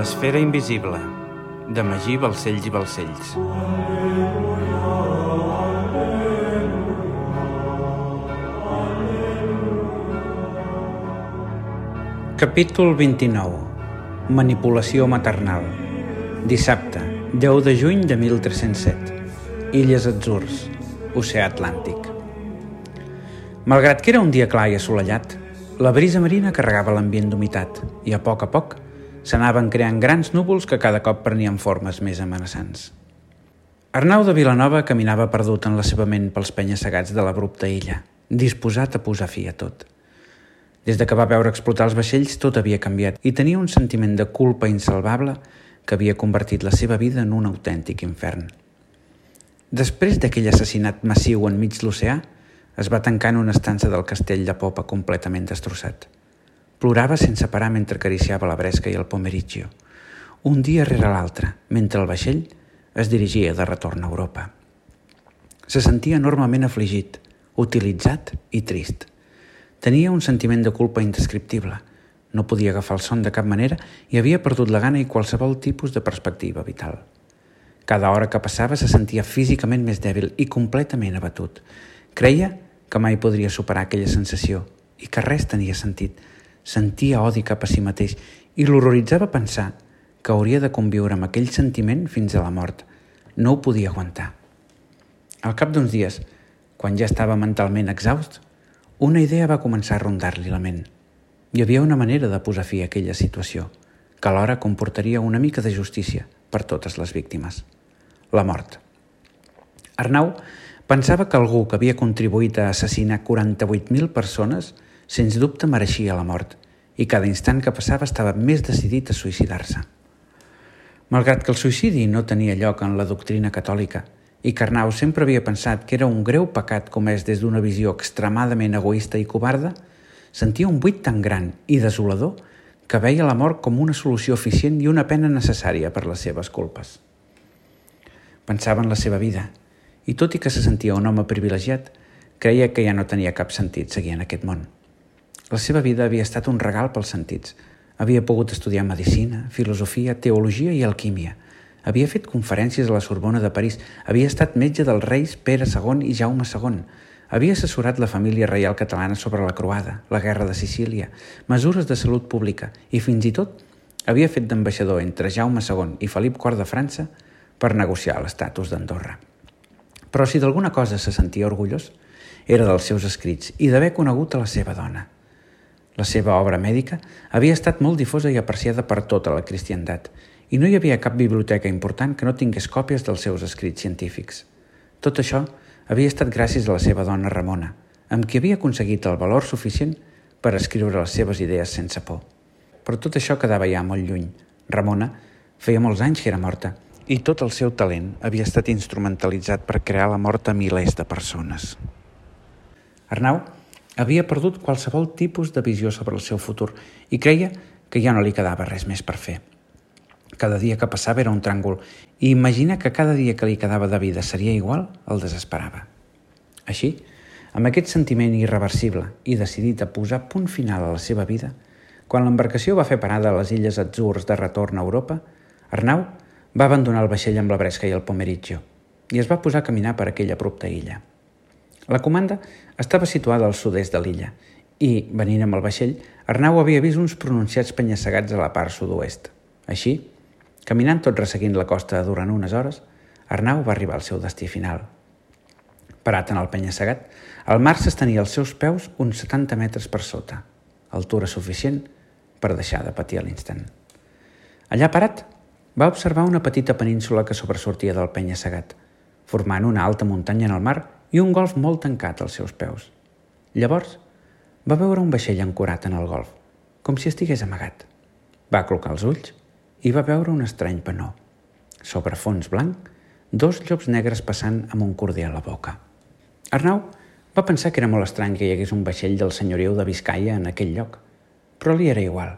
L'esfera invisible, de Magí Balcells i Balcells. Capítol 29. Manipulació maternal. Dissabte, 10 de juny de 1307. Illes Atzurs, Oceà Atlàntic. Malgrat que era un dia clar i assolellat, la brisa marina carregava l'ambient d'humitat i a poc a poc s'anaven creant grans núvols que cada cop prenien formes més amenaçants. Arnau de Vilanova caminava perdut en la seva ment pels penya-segats de l'abrupta illa, disposat a posar fi a tot. Des de que va veure explotar els vaixells, tot havia canviat i tenia un sentiment de culpa insalvable que havia convertit la seva vida en un autèntic infern. Després d'aquell assassinat massiu enmig l'oceà, es va tancar en una estança del castell de popa completament destrossat. Plorava sense parar mentre acariciava la bresca i el pomeriggio, un dia rere l'altre, mentre el vaixell es dirigia de retorn a Europa. Se sentia enormement afligit, utilitzat i trist. Tenia un sentiment de culpa indescriptible. No podia agafar el son de cap manera i havia perdut la gana i qualsevol tipus de perspectiva vital. Cada hora que passava se sentia físicament més dèbil i completament abatut. Creia que mai podria superar aquella sensació i que res tenia sentit. Sentia odi cap a si mateix i l'horroritzava pensar que hauria de conviure amb aquell sentiment fins a la mort. No ho podia aguantar. Al cap d'uns dies, quan ja estava mentalment exhaust, una idea va començar a rondar-li la ment. Hi havia una manera de posar fi a aquella situació, que alhora comportaria una mica de justícia per totes les víctimes. La mort. Arnau pensava que algú que havia contribuït a assassinar 48.000 persones sens dubte mereixia la mort i cada instant que passava estava més decidit a suïcidar-se. Malgrat que el suïcidi no tenia lloc en la doctrina catòlica, i Carnau sempre havia pensat que era un greu pecat comès des d'una visió extremadament egoista i covarda, sentia un buit tan gran i desolador que veia la mort com una solució eficient i una pena necessària per les seves culpes. Pensava en la seva vida, i tot i que se sentia un home privilegiat, creia que ja no tenia cap sentit seguir en aquest món. La seva vida havia estat un regal pels sentits. Havia pogut estudiar medicina, filosofia, teologia i alquímia – havia fet conferències a la Sorbona de París, havia estat metge dels reis Pere II i Jaume II, havia assessorat la família reial catalana sobre la croada, la guerra de Sicília, mesures de salut pública i fins i tot havia fet d'ambaixador entre Jaume II i Felip IV de França per negociar l'estatus d'Andorra. Però si d'alguna cosa se sentia orgullós, era dels seus escrits i d'haver conegut a la seva dona. La seva obra mèdica havia estat molt difosa i apreciada per tota la cristiandat i no hi havia cap biblioteca important que no tingués còpies dels seus escrits científics. Tot això havia estat gràcies a la seva dona Ramona, amb qui havia aconseguit el valor suficient per escriure les seves idees sense por. Però tot això quedava ja molt lluny. Ramona feia molts anys que era morta i tot el seu talent havia estat instrumentalitzat per crear la mort a milers de persones. Arnau havia perdut qualsevol tipus de visió sobre el seu futur i creia que ja no li quedava res més per fer. Cada dia que passava era un tràngol i imagina que cada dia que li quedava de vida seria igual el desesperava. Així, amb aquest sentiment irreversible i decidit a posar punt final a la seva vida, quan l'embarcació va fer parada a les illes Atzurs de retorn a Europa, Arnau va abandonar el vaixell amb la bresca i el pomeriggio i es va posar a caminar per aquella abrupta illa. La comanda estava situada al sud-est de l'illa i, venint amb el vaixell, Arnau havia vist uns pronunciats penyassegats a la part sud-oest. Així, Caminant tot resseguint la costa durant unes hores, Arnau va arribar al seu destí final. Parat en el penya-segat, el mar s'estenia als seus peus uns 70 metres per sota, altura suficient per deixar de patir a l'instant. Allà parat, va observar una petita península que sobresortia del penya-segat, formant una alta muntanya en el mar i un golf molt tancat als seus peus. Llavors, va veure un vaixell ancorat en el golf, com si estigués amagat. Va clocar els ulls i va veure un estrany penó. Sobre fons blanc, dos llops negres passant amb un corder a la boca. Arnau va pensar que era molt estrany que hi hagués un vaixell del senyoriu de Vizcaya en aquell lloc, però li era igual.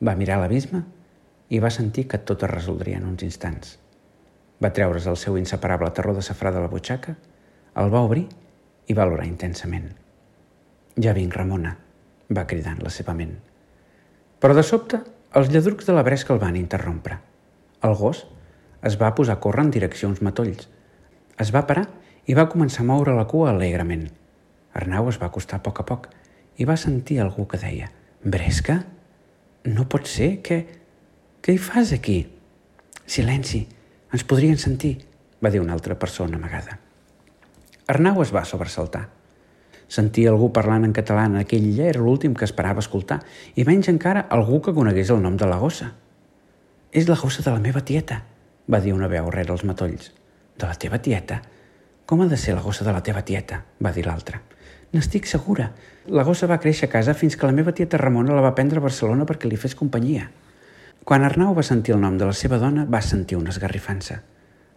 Va mirar l'abisme i va sentir que tot es resoldria en uns instants. Va treure's el seu inseparable terror de safrà de la butxaca, el va obrir i va olorar intensament. Ja vinc, Ramona, va cridar en la seva ment. Però de sobte Els lladrucs de la bresca el van interrompre. El gos es va posar a córrer en direcció a uns matolls. Es va parar i va començar a moure la cua alegrement. Arnau es va acostar a poc a poc i va sentir algú que deia «Bresca? No pot ser, què... Què hi fas aquí?» «Silenci, ens podrien sentir», va dir una altra persona amagada. Arnau es va sobresaltar. Sentir algú parlant en català en aquell illa era l'últim que esperava escoltar, i menys encara algú que conegués el nom de la gossa. «És la gossa de la meva tieta», va dir una veu rere els matolls. «De la teva tieta? Com ha de ser la gossa de la teva tieta?» va dir l'altra. N'estic segura. La gossa va créixer a casa fins que la meva tieta Ramona la va prendre a Barcelona perquè li fes companyia. Quan Arnau va sentir el nom de la seva dona, va sentir una esgarrifança.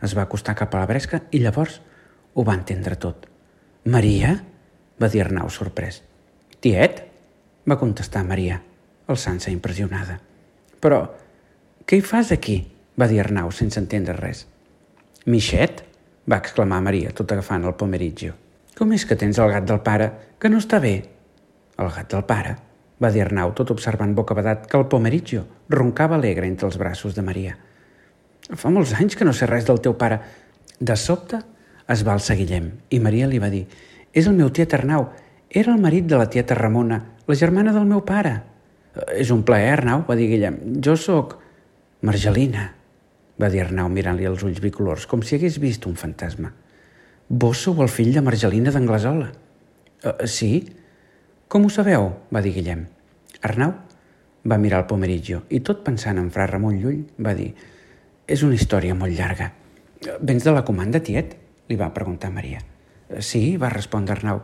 Es va acostar cap a la bresca i llavors ho va entendre tot. Maria? va dir Arnau sorprès. Tiet? va contestar Maria, alçant-se impressionada. Però, què hi fas aquí? va dir Arnau sense entendre res. Mixet? va exclamar Maria, tot agafant el pomeritgio. Com és que tens el gat del pare, que no està bé? El gat del pare, va dir Arnau, tot observant bocabadat que el pomeritgio roncava alegre entre els braços de Maria. Fa molts anys que no sé res del teu pare. De sobte es va alçar Guillem i Maria li va dir «És el meu tiet Arnau, era el marit de la tieta Ramona, la germana del meu pare». «És un plaer, Arnau», va dir Guillem. «Jo sóc...» «Margelina», va dir Arnau mirant-li els ulls bicolors, com si hagués vist un fantasma. Vos sou el fill de Margelina d'Anglesola. Uh, sí? Com ho sabeu? va dir Guillem. Arnau va mirar el pomeritgio i tot pensant en fra Ramon Llull va dir és una història molt llarga. Vens de la comanda, tiet? Li va preguntar Maria. Sí, va respondre Arnau.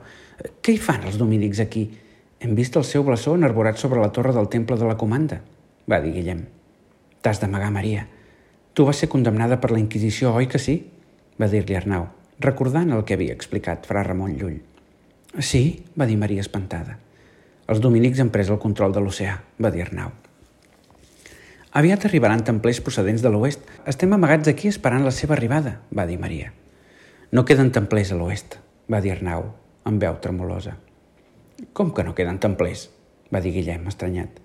Què hi fan els dominics aquí? Hem vist el seu blasó enarborat sobre la torre del temple de la comanda, va dir Guillem. T'has d'amagar, Maria. Tu vas ser condemnada per la Inquisició, oi que sí? va dir-li Arnau recordant el que havia explicat fra Ramon Llull. Sí, va dir Maria espantada. Els dominics han pres el control de l'oceà, va dir Arnau. Aviat arribaran templers procedents de l'oest. Estem amagats aquí esperant la seva arribada, va dir Maria. No queden templers a l'oest, va dir Arnau, amb veu tremolosa. Com que no queden templers? va dir Guillem, estranyat.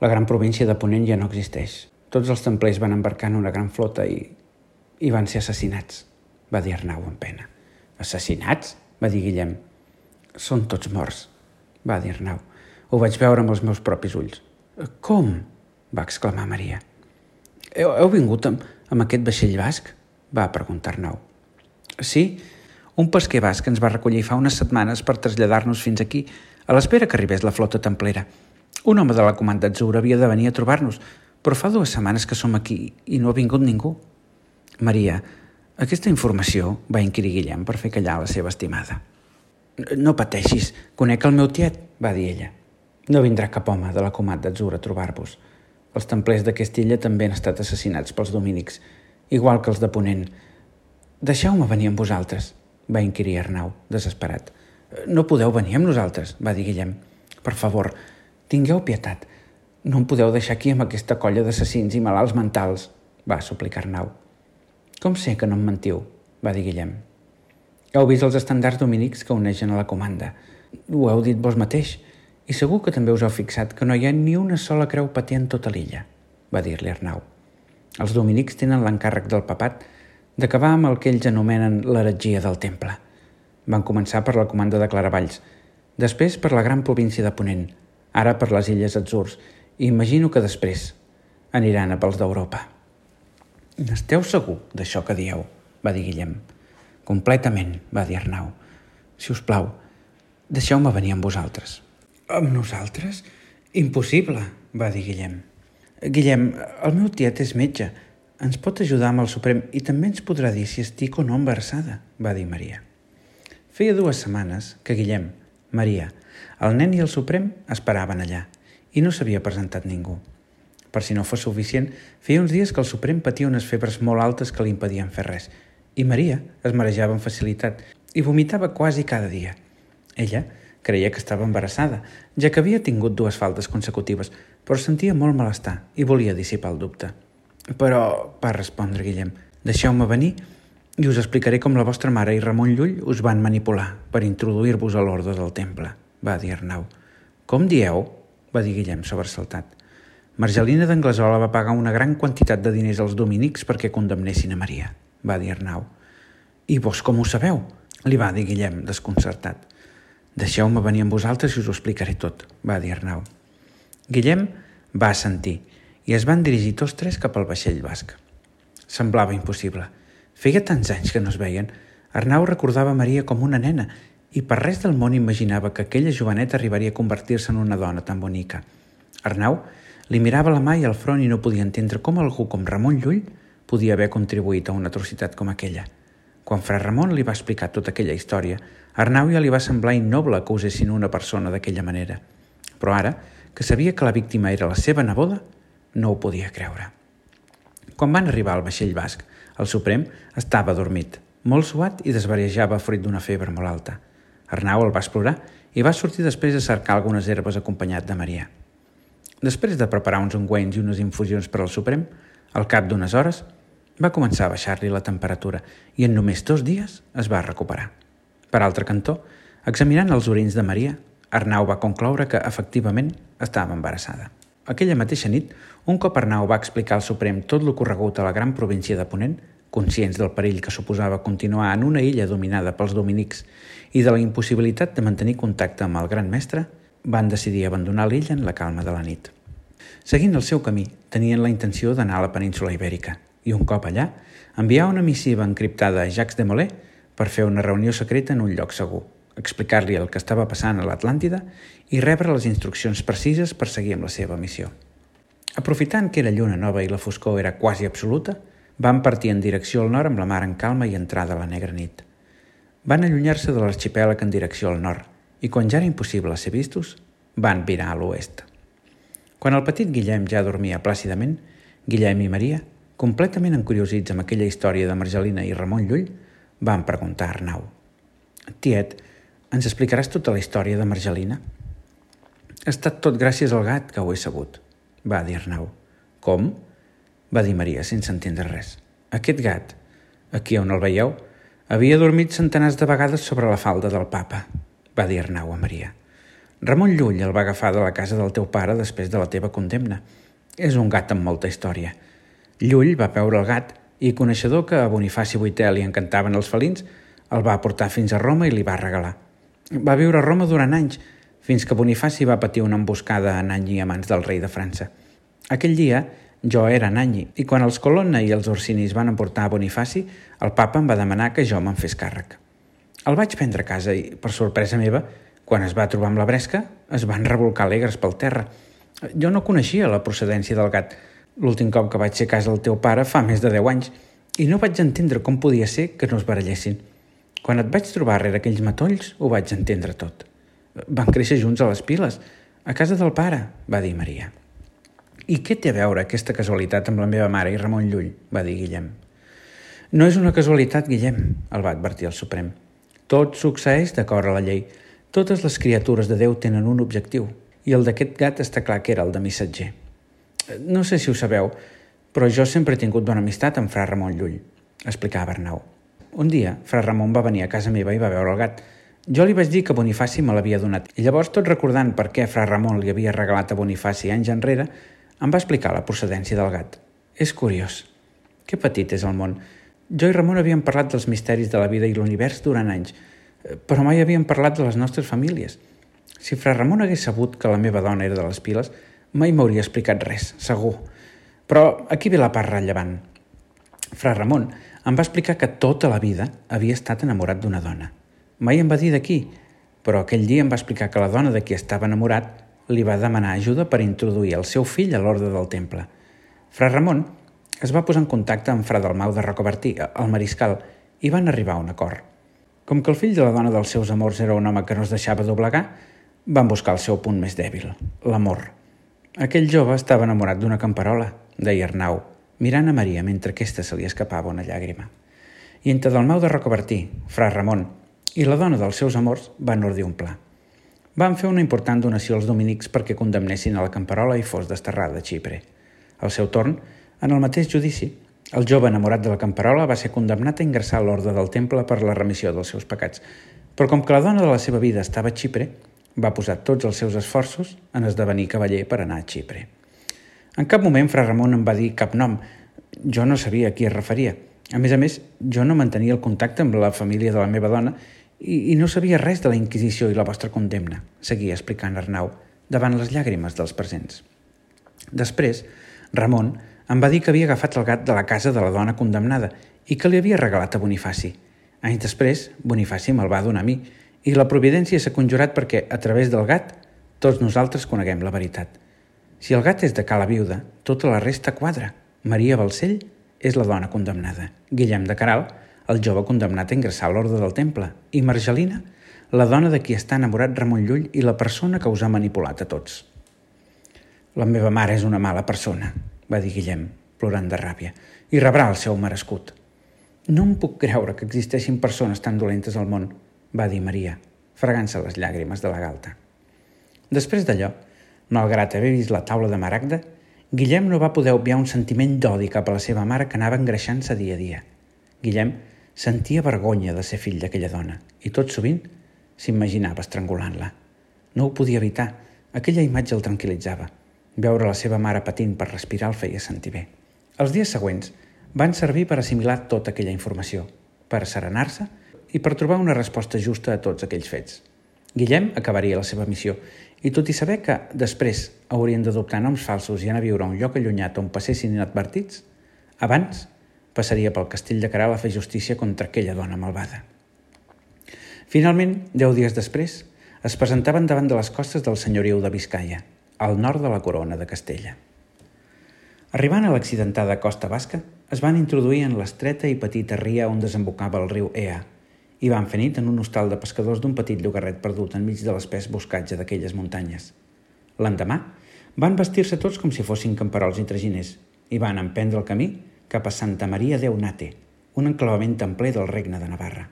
La gran província de Ponent ja no existeix. Tots els templers van embarcar en una gran flota i, i van ser assassinats va dir Arnau amb pena. Assassinats? va dir Guillem. Són tots morts, va dir Arnau. Ho vaig veure amb els meus propis ulls. Com? va exclamar Maria. Heu, heu vingut amb, amb aquest vaixell basc? va preguntar Arnau. Sí, un pesquer basc ens va recollir fa unes setmanes per traslladar-nos fins aquí, a l'espera que arribés la flota templera. Un home de la comanda Atzur havia de venir a trobar-nos, però fa dues setmanes que som aquí i no ha vingut ningú. Maria, aquesta informació va inquirir Guillem per fer callar la seva estimada. No pateixis, conec el meu tiet, va dir ella. No vindrà cap home de la comat d'Atzur a trobar-vos. Els templers d'aquesta illa també han estat assassinats pels domínics, igual que els de Ponent. Deixeu-me venir amb vosaltres, va inquirir Arnau, desesperat. No podeu venir amb nosaltres, va dir Guillem. Per favor, tingueu pietat. No em podeu deixar aquí amb aquesta colla d'assassins i malalts mentals, va suplicar Arnau. Com sé que no em mentiu? va dir Guillem. Heu vist els estandards dominics que uneixen a la comanda. Ho heu dit vos mateix. I segur que també us heu fixat que no hi ha ni una sola creu patent en tota l'illa, va dir-li Arnau. Els dominics tenen l'encàrrec del papat d'acabar amb el que ells anomenen l'heretgia del temple. Van començar per la comanda de Claravalls, després per la gran província de Ponent, ara per les illes Atzurs, i imagino que després aniran a pels d'Europa. N'esteu segur d'això que dieu? va dir Guillem. Completament, va dir Arnau. Si us plau, deixeu-me venir amb vosaltres. Amb nosaltres? Impossible, va dir Guillem. Guillem, el meu tiet és metge. Ens pot ajudar amb el Suprem i també ens podrà dir si estic o no embarassada, va dir Maria. Feia dues setmanes que Guillem, Maria, el nen i el Suprem esperaven allà i no s'havia presentat ningú. Per si no fos suficient, feia uns dies que el Suprem patia unes febres molt altes que li impedien fer res, i Maria es marejava amb facilitat i vomitava quasi cada dia. Ella creia que estava embarassada, ja que havia tingut dues faltes consecutives, però sentia molt malestar i volia dissipar el dubte. Però, va respondre Guillem, deixeu-me venir i us explicaré com la vostra mare i Ramon Llull us van manipular per introduir-vos a l'ordre del temple, va dir Arnau. Com dieu? va dir Guillem sobresaltat. Margelina d'Anglesola va pagar una gran quantitat de diners als dominics perquè condemnessin a Maria, va dir Arnau. I vos com ho sabeu? li va dir Guillem, desconcertat. Deixeu-me venir amb vosaltres i us ho explicaré tot, va dir Arnau. Guillem va sentir i es van dirigir tots tres cap al vaixell basc. Semblava impossible. Feia tants anys que no es veien. Arnau recordava Maria com una nena i per res del món imaginava que aquella joveneta arribaria a convertir-se en una dona tan bonica. Arnau li mirava la mà i el front i no podia entendre com algú com Ramon Llull podia haver contribuït a una atrocitat com aquella. Quan fra Ramon li va explicar tota aquella història, Arnau ja li va semblar innoble que usessin una persona d'aquella manera. Però ara, que sabia que la víctima era la seva neboda, no ho podia creure. Quan van arribar al vaixell basc, el Suprem estava dormit, molt suat i desvariejava fruit d'una febre molt alta. Arnau el va explorar i va sortir després a cercar algunes herbes acompanyat de Maria. Després de preparar uns ungüents i unes infusions per al Suprem, al cap d'unes hores, va començar a baixar-li la temperatura i en només dos dies es va recuperar. Per altre cantó, examinant els orins de Maria, Arnau va concloure que, efectivament, estava embarassada. Aquella mateixa nit, un cop Arnau va explicar al Suprem tot el corregut a la gran província de Ponent, conscients del perill que suposava continuar en una illa dominada pels dominics i de la impossibilitat de mantenir contacte amb el gran mestre, van decidir abandonar l'illa en la calma de la nit. Seguint el seu camí, tenien la intenció d'anar a la península ibèrica i, un cop allà, enviar una missiva encriptada a Jacques de Molay per fer una reunió secreta en un lloc segur, explicar-li el que estava passant a l'Atlàntida i rebre les instruccions precises per seguir amb la seva missió. Aprofitant que era lluna nova i la foscor era quasi absoluta, van partir en direcció al nord amb la mar en calma i entrada a la negra nit. Van allunyar-se de l'arxipèlag en direcció al nord i, quan ja era impossible ser vistos, van virar a l'oest. Quan el petit Guillem ja dormia plàcidament, Guillem i Maria, completament encuriosits amb aquella història de Margelina i Ramon Llull, van preguntar a Arnau. Tiet, ens explicaràs tota la història de Margelina? Ha estat tot gràcies al gat que ho he sabut, va dir Arnau. Com? va dir Maria sense entendre res. Aquest gat, aquí on el veieu, havia dormit centenars de vegades sobre la falda del papa, va dir Arnau a Maria. Ramon Llull el va agafar de la casa del teu pare després de la teva condemna. És un gat amb molta història. Llull va veure el gat i, coneixedor que a Bonifaci VIII li encantaven els felins, el va portar fins a Roma i li va regalar. Va viure a Roma durant anys, fins que Bonifaci va patir una emboscada a Nanyi a mans del rei de França. Aquell dia, jo era Nanyi, i quan els Colonna i els Orsinis van emportar a Bonifaci, el papa em va demanar que jo me'n fes càrrec. El vaig prendre a casa i, per sorpresa meva, quan es va trobar amb la bresca, es van revolcar alegres pel terra. Jo no coneixia la procedència del gat. L'últim cop que vaig ser a casa del teu pare fa més de 10 anys i no vaig entendre com podia ser que no es barallessin. Quan et vaig trobar rere aquells matolls, ho vaig entendre tot. Van créixer junts a les piles, a casa del pare, va dir Maria. I què té a veure aquesta casualitat amb la meva mare i Ramon Llull? va dir Guillem. No és una casualitat, Guillem, el va advertir el Suprem. Tot succeeix d'acord a la llei. Totes les criatures de Déu tenen un objectiu, i el d'aquest gat està clar que era el de missatger. No sé si ho sabeu, però jo sempre he tingut bona amistat amb fra Ramon Llull, explicava Arnau. Un dia, fra Ramon va venir a casa meva i va veure el gat. Jo li vaig dir que Bonifaci me l'havia donat, i llavors, tot recordant per què fra Ramon li havia regalat a Bonifaci anys enrere, em va explicar la procedència del gat. És curiós. Que petit és el món. Jo i Ramon havíem parlat dels misteris de la vida i l'univers durant anys, però mai havíem parlat de les nostres famílies. Si fra Ramon hagués sabut que la meva dona era de les piles, mai m'hauria explicat res, segur. Però aquí ve la part rellevant. Fra Ramon em va explicar que tota la vida havia estat enamorat d'una dona. Mai em va dir d'aquí, però aquell dia em va explicar que la dona de qui estava enamorat li va demanar ajuda per introduir el seu fill a l'ordre del temple. Fra Ramon es va posar en contacte amb Fra Dalmau de Rocabertí, el mariscal, i van arribar a un acord. Com que el fill de la dona dels seus amors era un home que no es deixava doblegar, van buscar el seu punt més dèbil, l'amor. Aquell jove estava enamorat d'una camperola, deia Arnau, mirant a Maria mentre aquesta se li escapava una llàgrima. I entre Dalmau de Rocabertí, Fra Ramon i la dona dels seus amors van ordir un pla van fer una important donació als dominics perquè condemnessin a la camperola i fos desterrada a Xipre. Al seu torn, en el mateix judici, el jove enamorat de la camperola va ser condemnat a ingressar a l'ordre del temple per la remissió dels seus pecats, però com que la dona de la seva vida estava a Xipre, va posar tots els seus esforços en esdevenir cavaller per anar a Xipre. En cap moment fra Ramon em va dir cap nom. Jo no sabia a qui es referia. A més a més, jo no mantenia el contacte amb la família de la meva dona i, i no sabia res de la Inquisició i la vostra condemna, seguia explicant Arnau, davant les llàgrimes dels presents. Després, Ramon em va dir que havia agafat el gat de la casa de la dona condemnada i que li havia regalat a Bonifaci. Anys després, Bonifaci me'l va donar a mi i la providència s'ha conjurat perquè, a través del gat, tots nosaltres coneguem la veritat. Si el gat és de cala viuda, tota la resta quadra. Maria Balcell és la dona condemnada. Guillem de Caral, el jove condemnat a ingressar a l'ordre del temple. I Margelina, la dona de qui està enamorat Ramon Llull i la persona que us ha manipulat a tots. La meva mare és una mala persona, va dir Guillem, plorant de ràbia, i rebrà el seu merescut. No em puc creure que existeixin persones tan dolentes al món, va dir Maria, fregant-se les llàgrimes de la galta. Després d'allò, malgrat haver vist la taula de Maragda, Guillem no va poder obviar un sentiment d'odi cap a la seva mare que anava engreixant-se dia a dia. Guillem sentia vergonya de ser fill d'aquella dona i tot sovint s'imaginava estrangulant-la. No ho podia evitar, aquella imatge el tranquil·litzava. Veure la seva mare patint per respirar el feia sentir bé. Els dies següents van servir per assimilar tota aquella informació, per serenar-se i per trobar una resposta justa a tots aquells fets. Guillem acabaria la seva missió i tot i saber que després haurien d'adoptar noms falsos i anar a viure a un lloc allunyat on passessin inadvertits, abans passaria pel castell de Caral a fer justícia contra aquella dona malvada. Finalment, deu dies després, es presentaven davant de les costes del senyoriu de Vizcaya, al nord de la corona de Castella. Arribant a l'accidentada costa basca, es van introduir en l'estreta i petita ria on desembocava el riu Ea, i van fer nit en un hostal de pescadors d'un petit llogarret perdut enmig de l'espès boscatge d'aquelles muntanyes. L'endemà, van vestir-se tots com si fossin camperols i traginers i van emprendre el camí cap a Santa Maria d'Eunate, un enclavament templer del regne de Navarra.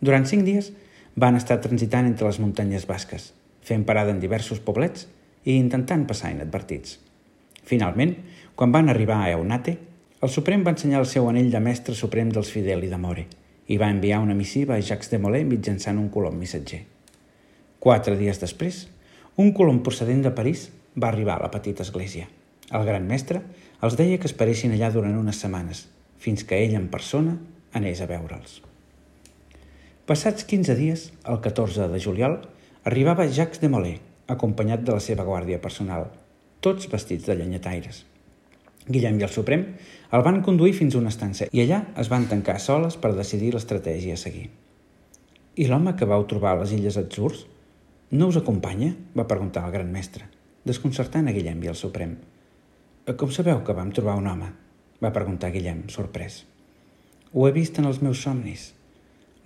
Durant cinc dies van estar transitant entre les muntanyes basques, fent parada en diversos poblets i intentant passar inadvertits. Finalment, quan van arribar a Eunate, el Suprem va ensenyar el seu anell de mestre suprem dels Fidel i de More – i va enviar una missiva a Jacques de Molay mitjançant un colom missatger. Quatre dies després, un colom procedent de París va arribar a la petita església. El gran mestre els deia que esperessin allà durant unes setmanes, fins que ell en persona anés a veure'ls. Passats 15 dies, el 14 de juliol, arribava Jacques de Molay, acompanyat de la seva guàrdia personal, tots vestits de llenyataires. Guillem i el Suprem el van conduir fins a una estança i allà es van tancar soles per decidir l'estratègia a seguir. I l'home que vau trobar a les Illes Atzurs no us acompanya? va preguntar el gran mestre, desconcertant a Guillem i el Suprem. Eh, com sabeu que vam trobar un home? va preguntar Guillem, sorprès. Ho he vist en els meus somnis.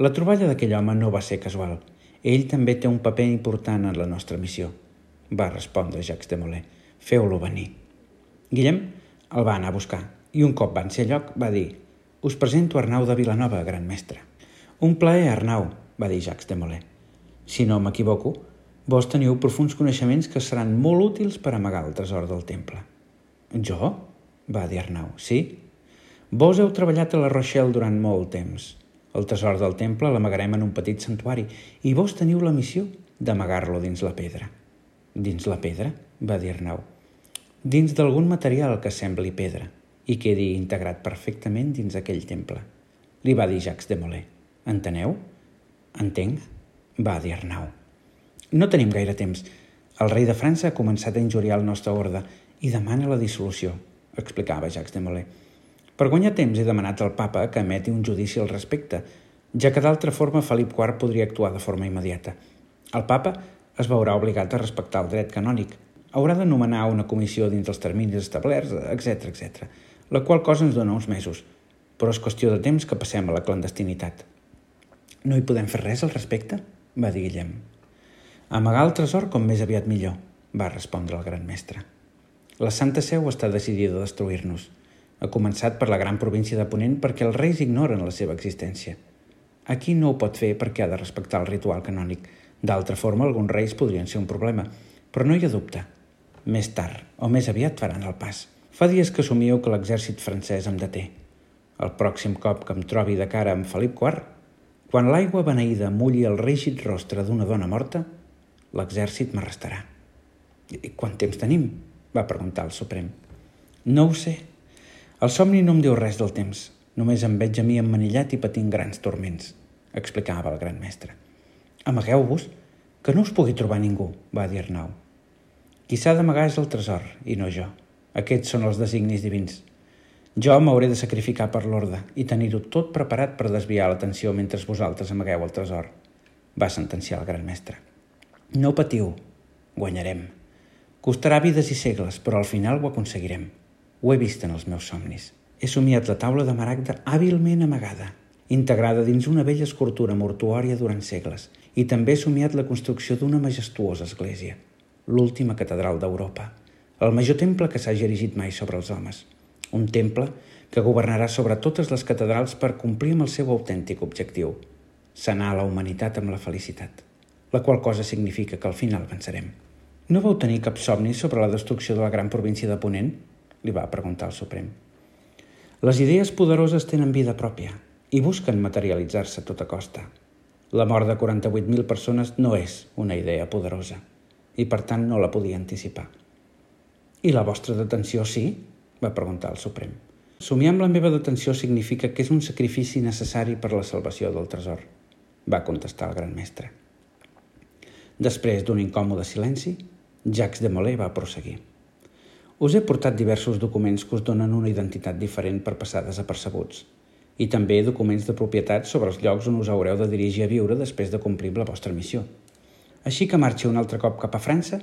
La troballa d'aquell home no va ser casual. Ell també té un paper important en la nostra missió, va respondre Jacques de Molay. Feu-lo venir. Guillem el va anar a buscar i un cop van ser a lloc va dir «Us presento Arnau de Vilanova, gran mestre». «Un plaer, Arnau», va dir Jacques de Molay. «Si no m'equivoco, vos teniu profuns coneixements que seran molt útils per amagar el tresor del temple». «Jo?» va dir Arnau. «Sí? Vos heu treballat a la Rochelle durant molt temps. El tresor del temple l'amagarem en un petit santuari i vos teniu la missió d'amagar-lo dins la pedra». «Dins la pedra?» va dir Arnau dins d'algun material que sembli pedra i quedi integrat perfectament dins aquell temple. Li va dir Jacques de Molay. Enteneu? Entenc, va dir Arnau. No tenim gaire temps. El rei de França ha començat a injuriar el nostre ordre i demana la dissolució, explicava Jacques de Molay. Per guanyar temps he demanat al papa que emeti un judici al respecte, ja que d'altra forma Felip IV podria actuar de forma immediata. El papa es veurà obligat a respectar el dret canònic, haurà de nomenar una comissió dins els terminis establerts, etc etc. la qual cosa ens dona uns mesos, però és qüestió de temps que passem a la clandestinitat. No hi podem fer res al respecte? va dir Guillem. Amagar el tresor com més aviat millor, va respondre el gran mestre. La Santa Seu està decidida a destruir-nos. Ha començat per la gran província de Ponent perquè els reis ignoren la seva existència. Aquí no ho pot fer perquè ha de respectar el ritual canònic. D'altra forma, alguns reis podrien ser un problema, però no hi ha dubte. Més tard, o més aviat, faran el pas. Fa dies que somieu que l'exèrcit francès em deté. El pròxim cop que em trobi de cara amb Felip IV, quan l'aigua beneïda mulli el rígid rostre d'una dona morta, l'exèrcit m'arrestarà. I quant temps tenim? Va preguntar el Suprem. No ho sé. El somni no em diu res del temps. Només em veig a mi emmanillat i patint grans torments, explicava el gran mestre. Amagueu-vos, que no us pugui trobar ningú, va dir Arnau. Qui s'ha d'amagar és el tresor, i no jo. Aquests són els designis divins. Jo m'hauré de sacrificar per l'ordre i tenir-ho tot preparat per desviar l'atenció mentre vosaltres amagueu el tresor, va sentenciar el gran mestre. No patiu, guanyarem. Costarà vides i segles, però al final ho aconseguirem. Ho he vist en els meus somnis. He somiat la taula de maragda hàbilment amagada, integrada dins una vella escultura mortuòria durant segles, i també he somiat la construcció d'una majestuosa església – l'última catedral d'Europa, el major temple que s'hagi erigit mai sobre els homes, un temple que governarà sobre totes les catedrals per complir amb el seu autèntic objectiu, sanar la humanitat amb la felicitat, la qual cosa significa que al final vencerem. No vau tenir cap somni sobre la destrucció de la gran província de Ponent? li va preguntar el Suprem. Les idees poderoses tenen vida pròpia i busquen materialitzar-se a tota costa. La mort de 48.000 persones no és una idea poderosa i per tant no la podia anticipar. I la vostra detenció sí? va preguntar el Suprem. Somiar amb la meva detenció significa que és un sacrifici necessari per la salvació del tresor, va contestar el gran mestre. Després d'un incòmode silenci, Jacques de Molay va prosseguir. Us he portat diversos documents que us donen una identitat diferent per passar desapercebuts, i també documents de propietat sobre els llocs on us haureu de dirigir a viure després de complir la vostra missió – així que marxi un altre cop cap a França,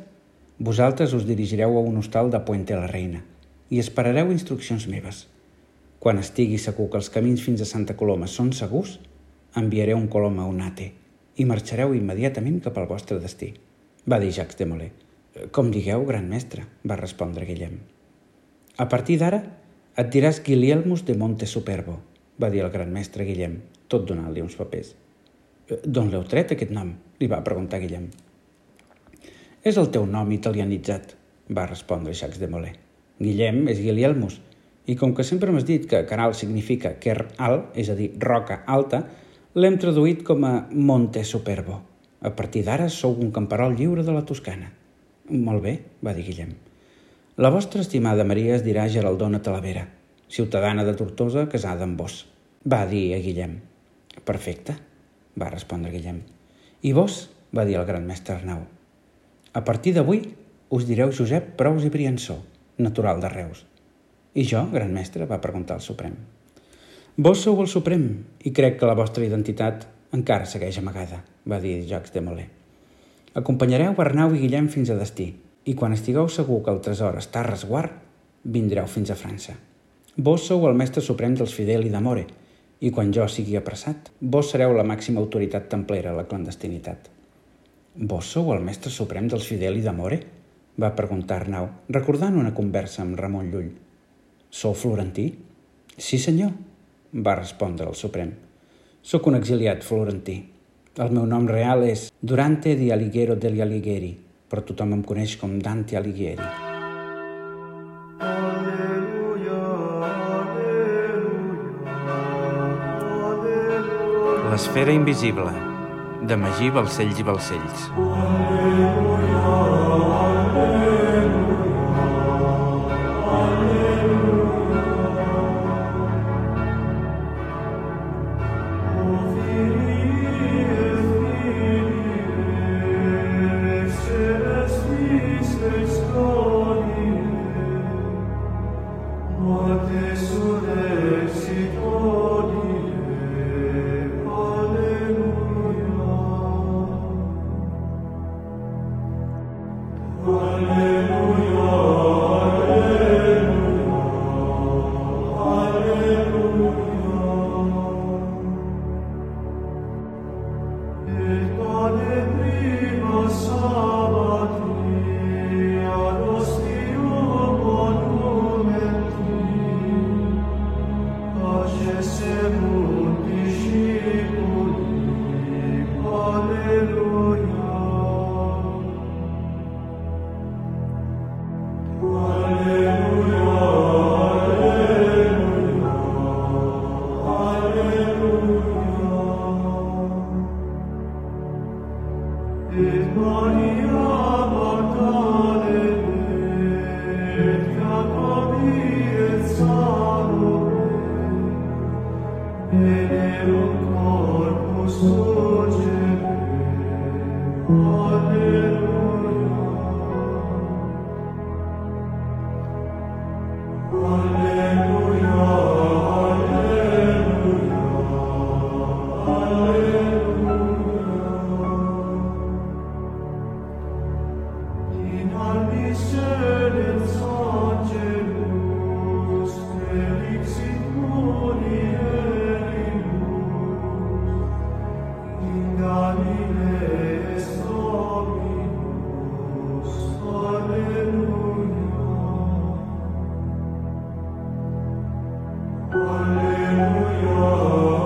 vosaltres us dirigireu a un hostal de Puente la Reina i esperareu instruccions meves. Quan estigui segur que els camins fins a Santa Coloma són segurs, enviaré un colom a Unate i marxareu immediatament cap al vostre destí, va dir Jacques de Molay. Com digueu, gran mestre, va respondre Guillem. A partir d'ara, et diràs Guilielmus de Monte Superbo, va dir el gran mestre Guillem, tot donant-li uns papers. D'on l'heu tret, aquest nom? li va preguntar Guillem. És el teu nom italianitzat, va respondre Jacques de Molay. Guillem és Guilielmus, i com que sempre m'has dit que canal significa Quer alt, és a dir, roca alta, l'hem traduït com a Monte Superbo. A partir d'ara sou un camperol lliure de la Toscana. Molt bé, va dir Guillem. La vostra estimada Maria es dirà Geraldona Talavera, ciutadana de Tortosa casada amb vos, va dir a Guillem. Perfecte, va respondre Guillem. I vos? va dir el gran mestre Arnau. A partir d'avui us direu Josep Prous i Briançó, natural de Reus. I jo, gran mestre? va preguntar el Suprem. Vos sou el Suprem i crec que la vostra identitat encara segueix amagada, va dir Jacques de Molay. Acompanyareu Arnau i Guillem fins a destí i quan estigueu segur que el tresor està a resguard, vindreu fins a França. Vos sou el mestre suprem dels Fidel i d'Amore, i quan jo sigui apressat, vos sereu la màxima autoritat templera a la clandestinitat. Vos sou el mestre suprem dels Fidel i d'Amore? va preguntar Arnau, recordant una conversa amb Ramon Llull. Sou florentí? Sí, senyor, va respondre el Suprem. Sóc un exiliat florentí. El meu nom real és Durante di Alighiero degli Alighieri, però tothom em coneix com Dante Alighieri. L'esfera invisible, de Magí Balcells i Balcells. Aleluia, aleluia. Hallelujah.